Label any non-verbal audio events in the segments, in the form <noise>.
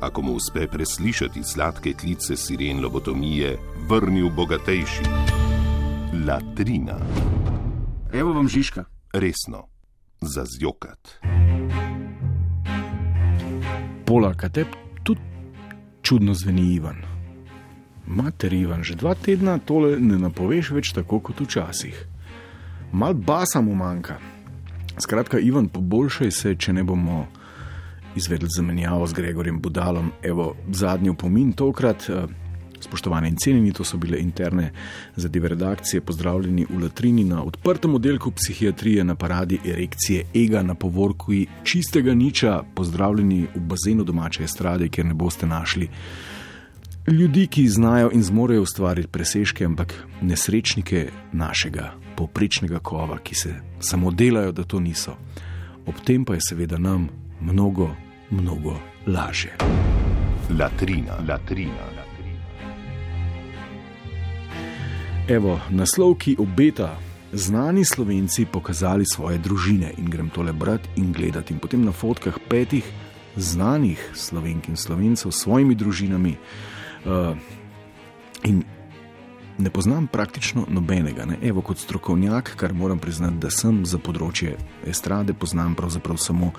ako mu uspe preslišati sladke klice siren lobotomije, vrnil bogatejši. Latrina, Evo vam Žižka. resno, za zjokat. Pola, kaj te tudi čudno zveni Ivan. Mater Ivan, že dva tedna tole ne napoveš več tako kot včasih. Mal basa mu manjka. Skratka, Ivan, poboljšaj se, če ne bomo izvedli zamenjavo z Gregorjem Budalom. Evo, zadnji opomin tokrat. eh, Spoštovane in cenjeni, to so bile interne zadeve redakcije. Pozdravljeni v Latrini na odprtem oddelku psihiatrije na paradi erekcije Ega na povorku čistega niča. Pozdravljeni v bazenu domače estrade, kjer ne boste našli ljudi, ki znajo in zmorejo ustvariti presežke, ampak nesrečnike našega povprečnega kova, ki se samo delajo, da to niso. Ob tem pa je seveda nam mnogo, mnogo. Latrina, latrina, latrina. Evo, naslov, ki obeta. Znani slovenci pokazali svoje družine in grem tole brati in gledati. In potem na fotkah petih znanih slovenk in slovencev s svojimi družinami. Uh, in ne poznam praktično nobenega. Ne? Evo, kot strokovnjak, kar moram priznati, da sem za področje estrade, poznam pravzaprav samo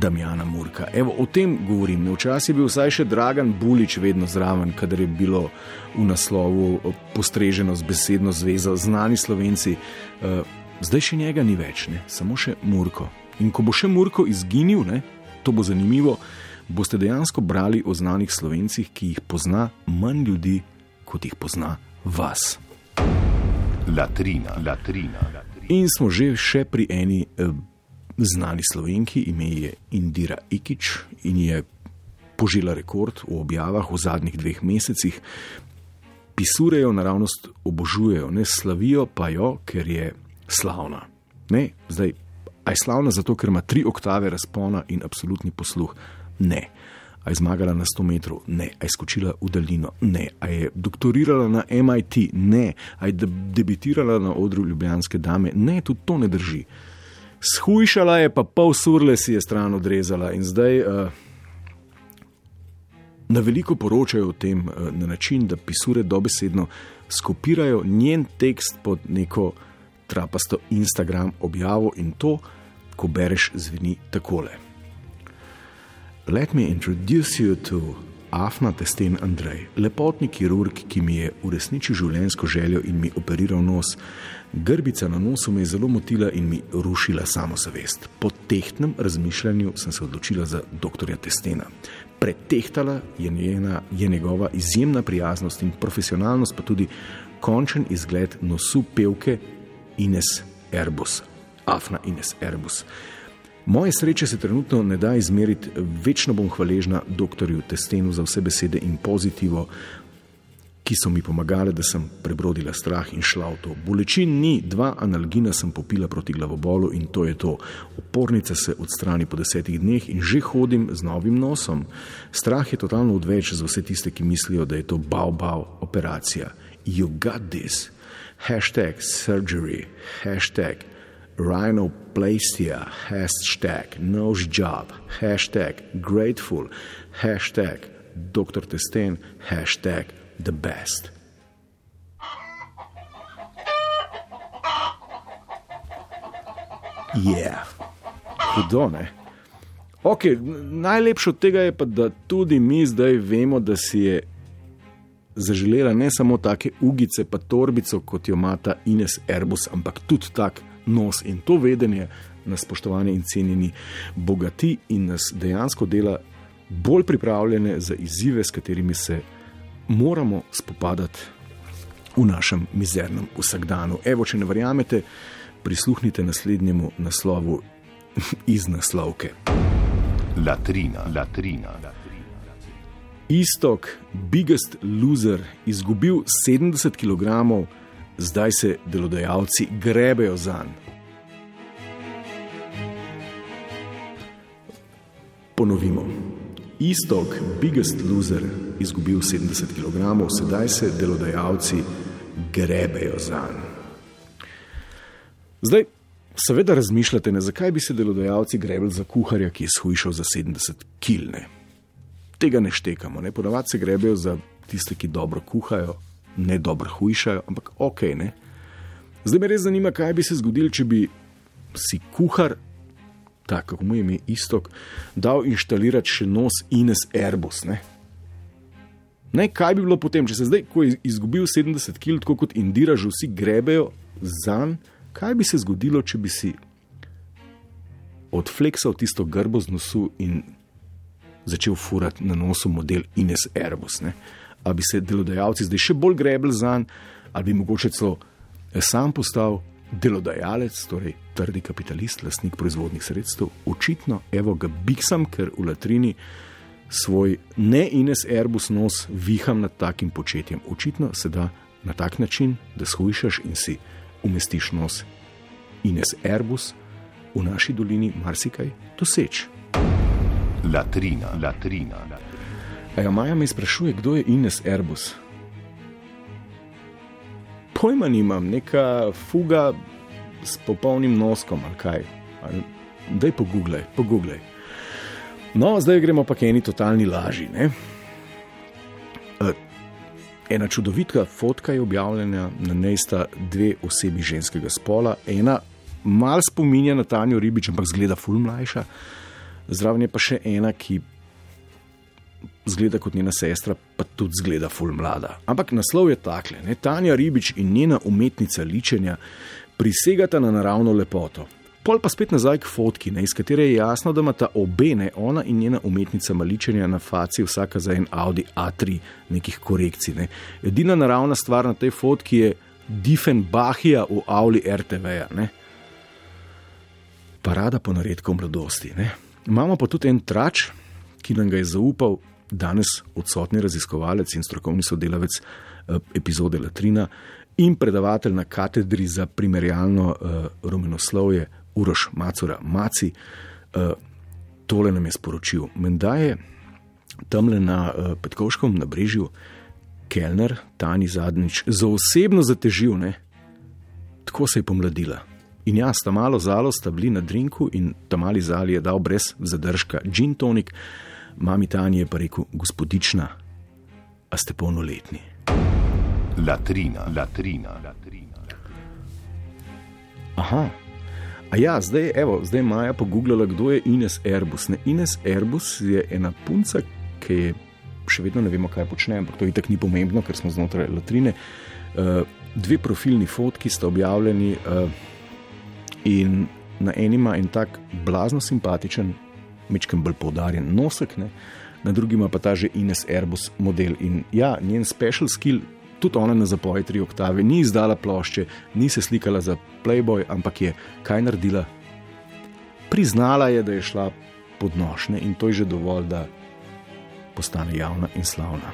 Damjana Murka. Evo, o tem govorim. Včasih je bil vsaj še Dragan Bulič vedno zraven, kadar je bilo v naslovu postreženo z besedno zvezo, znani slovenci. Uh, zdaj še njega ni več, ne? samo še Murko. In ko bo še Murko izginil, ne? to bo zanimivo, boste dejansko brali o znanih slovencih, ki jih pozna manj ljudi, kot jih pozna vas. Latrina, latrina, latrina. In smo že še pri eni eh, znani slovenki, ime je Indira Ikič in je požela rekord v objavah v zadnjih dveh mesecih. Pisurejo naravnost obožujejo, ne slavijo pa jo, ker je slavna. Ne, zdaj, a je slavna zato, ker ima tri oktave razpona in absolutni posluh? Ne. A je zmagala na 100 metrov? Ne. A je skočila v daljino? Ne. A je doktorirala na MIT? Ne. A je deb- debitirala na odru Ljubljanske dame? Ne, tudi to ne drži. Shujšala je, pa pol surle si je stran odrezala in zdaj. Uh, Na veliko poročajo o tem eh, na način, da pisure dobesedno skopirajo njen tekst pod neko trapasto Instagram objavo in to, ko bereš, zveni takole. Let me introduce you to Afna Testen Andrej, lepotni kirurg, ki mi je uresničil življenjsko željo in mi operiral nos. Grbica na nosu me je zelo motila in mi rušila samozavest. Po tehtnem razmišljanju sem se odločila za dr. Testena. Pretehtala je, njena, je njegova izjemna prijaznost in profesionalnost, pa tudi končen izgled nosu pevke Ines Erbus, Afna Ines Erbus. Moje sreče se trenutno ne da izmeriti, večno bom hvaležna dr. Testenu za vse besede in pozitivo, ki so mi pomagale, da sem prebrodila strah in šla v to. Bolečin ni, dva analgina sem popila proti glavobolu in to je to. Opornica se odstrani po desetih dneh in že hodim z novim nosom. Strah je totalno odveč za vse tiste, ki mislijo, da je to bao-bao operacija. You got this. Hashtag surgery, hashtag rhinoplastia, hashtag nose job, hashtag grateful, hashtag Dr. Testen, hashtag the best. Je, yeah. hudo ne. Okay, najlepše od tega je pa, da tudi mi zdaj vemo, da si je zaželela ne samo take ugice, pa torbico, kot jo ima ta Ines Airbus, ampak tudi tak nos in to vedenje nas, spoštovani in cenjeni, bogati in nas dejansko dela bolj pripravljene za izzive, s katerimi se moramo spopadati v našem mizernem vsakdanu. Evo, če ne verjamete, prisluhnite naslednjemu naslovu <laughs> iz naslovke. Latrina, latrina. Istok, biggest loser, izgubil 70 kg, zdaj se delodajalci grebejo za njim. Ponovimo. Istok, biggest loser, izgubil 70 kg, sedaj se delodajalci grebejo za njim. Zdaj, seveda razmišljate, ne, zakaj bi se delodajalci grebeli za kuharja, ki je shujšal za 70 kg. Tega ne štekamo, ne ponavadi se grebejo za tiste, ki dobro kuhajo, ne dobro hujšajo, ampak ok. Ne? Zdaj me res zanima, kaj bi se zgodilo, če bi si kuhar, tako kot mu je ime istok, dal inštalirati še nos Ines Airbus. Ne? Ne, kaj bi bilo potem, če se zdaj, ko je izgubil 70 kg, tako kot Indira, že vsi grebejo za njim, kaj bi se zgodilo, če bi si odfleksal tisto grbo z nosu in začel furati na nosu model Ines Airbus. Ne? Ali bi se delodajalci zdaj še bolj grebli za njim, ali bi mogoče celo sam postal delodajalec, torej trdi kapitalist, lastnik proizvodnih sredstev. Očitno, evo ga biksam, ker v latrini svoj ne Ines Airbus nos viham nad takim početjem. Očitno se da na tak način, da shujšaš in si umestiš nos Ines Airbus v naši dolini marsikaj doseč. Latrina, latrina. Ja, Maja me sprašuje, kdo je Ines Airbus. Pojma nimam, neka fuga s popolnim noskom ali kaj. Ali, daj pogooglej, pogooglej. No, zdaj gremo pa k eni totalni laži. Ne? E, Ena čudovita fotka je objavljena, na njej sta dve osebi ženskega spola, ena mal spominja na Tanjo Ribič, ampak zgleda ful mlajša, zraven je pa še ena, ki zgleda kot njena sestra, pa tudi zgleda ful mlada. Ampak naslov je takle: ne? Tanja Ribič in njena umetnica ličenja prisegata na naravno lepoto. Pol pa spet nazaj k fotki, ne, iz katere je jasno, da ima ta obe, ne, ona in njena umetnica maličenja na faci, vsaka za en Audi A3, nekih korekcij. Ne. Edina naravna stvar na tej fotki je Diffenbachija v Auli RTV-ja. Parada po naredku mladosti. Ne. Imamo pa tudi en trač, ki nam ga je zaupal danes odsotni raziskovalec in strokovni sodelavec eh, epizode Latrina in predavatelj na katedri za primerjalno uh, rumenoslovje Uroš Macura Maci. Uh, tole nam je sporočil. Menda je tamle na uh, Petkovškem nabrežju Kelner, Tani zadnjič, za osebno zatežil, ne? tako se je pomladila. In jaz, ta malo zalo sta bili na drinku in ta mali zali je dal brez zadržka gin tonik, mami Tani je pa rekel: Gospodična, a ste polnoletni. Latrina, latrina, latrina. Aha. A ja, zdaj, evo, zdaj Maja pogooglala, kdo je Ines Airbus. Ne? Ines Airbus je ena punca, ki je še vedno ne vemo, kaj počne, ampak to je tako ni pomembno, ker smo znotraj latrine. Uh, dve profilni fotki sta objavljeni uh, in na eni ima en tak blazno simpatičen, mečkem bolj poudarjen nosek, ne? na drugi ima pa ta že Ines Airbus model. In ja, njen special skill tudi ona na zapoje tri oktave, ni izdala plošče, ni se slikala za Playboy, ampak je kaj naredila? Priznala je, da je šla pod nošne in to je že dovolj, da postane javna in slavna.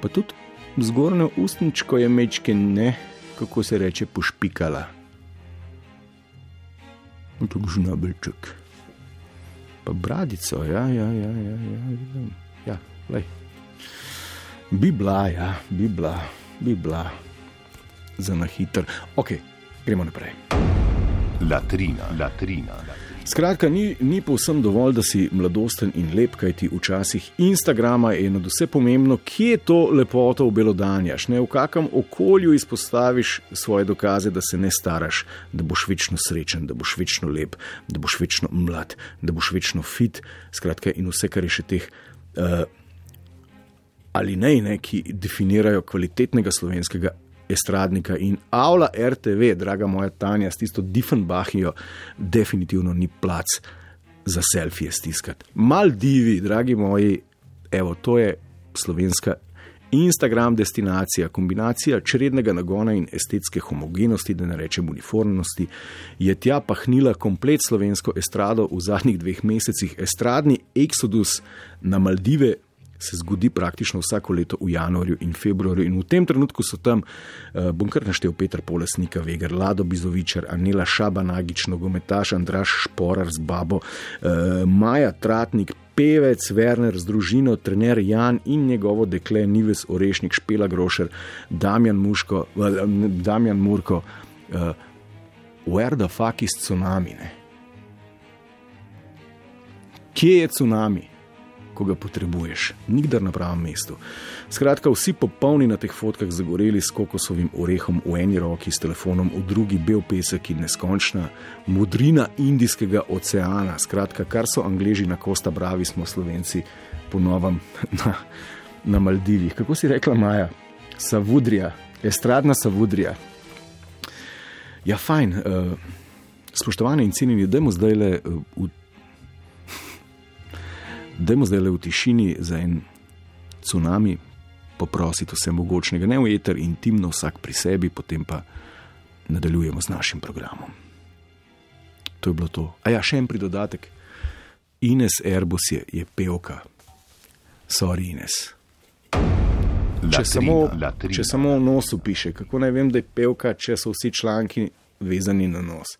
Pa tudi zgornjo ustničko je mečke ne, kako se reče, pošpikala. To je žnabelček. Pa bradico, ja, ja, ja, ja, ja, vidim. Ja, lej. Bi bila, ja, bi bila, bi bila za na hiter. Ok, gremo naprej. Latrina, latrina. latrina. Skratka, ni, ni povsem dovolj, da si mladosten in lep, kaj ti včasih Instagrama je na vse pomembno, kje to lepoto obelodanjaš, ne v kakem okolju izpostaviš svoje dokaze, da se ne staraš, da boš večno srečen, da boš večno lep, da boš večno mlad, da boš večno fit. Skratka, in vse, kar je še teh. Uh, ali ne, ne, ki definirajo kvalitetnega slovenskega estradnika in avla RTV, draga moja Tanja, s tisto Diffenbachijo, definitivno ni plac za selfije stiskati. Maldivi, dragi moji, evo, to je slovenska Instagram destinacija, kombinacija črednega nagona in estetske homogenosti, da ne rečem uniformnosti, je tja pahnila komplet slovensko estrado v zadnjih dveh mesecih. Estradni eksodus na Maldive se zgodi praktično vsako leto v januarju in februarju. In v tem trenutku so tam, uh, bom kar naštel Petr Polesnika, Veger, Lado Bizovičar, Anela Šabanagič, nogometaš Andraš Šporar z babo, uh, Maja Tratnik. Pevec Werner z družino, trener Jan in njegovo dekle Nives Orešnik, Špela Grošer, Damjan, Muško, uh, Damjan Murko, uh, where the fuck is tsunami? Ne? Kje je tsunami? Ko ga potrebuješ, nikdar na pravem mestu. Skratka, vsi popolni na teh fotkah zagoreli s kokosovim orehom v eni roki, s telefonom v drugi, bel pesek in neskončna modrina Indijskega oceana. Skratka, kar so Angleži na Kosta Bravi, smo Slovenci ponovem <laughs> na, na Maldivih. Kako si rekla Maja? Savudrija, estradna Savudrija. Ja, fajn. Uh, spoštovane in cenjeni, da imamo zdaj le uh, v Dajmo zdaj le v tišini za en tsunami, poprositi vse mogočnega, ne v eter, intimno, vsak pri sebi, potem pa nadaljujemo z našim programom. To je bilo to. A ja, še en pridodatek. Ines Airbus je, je pevka, sorry Ines. Če samo, če samo v nosu piše, kako naj vem, da je pevka, če so vsi članki vezani na nos.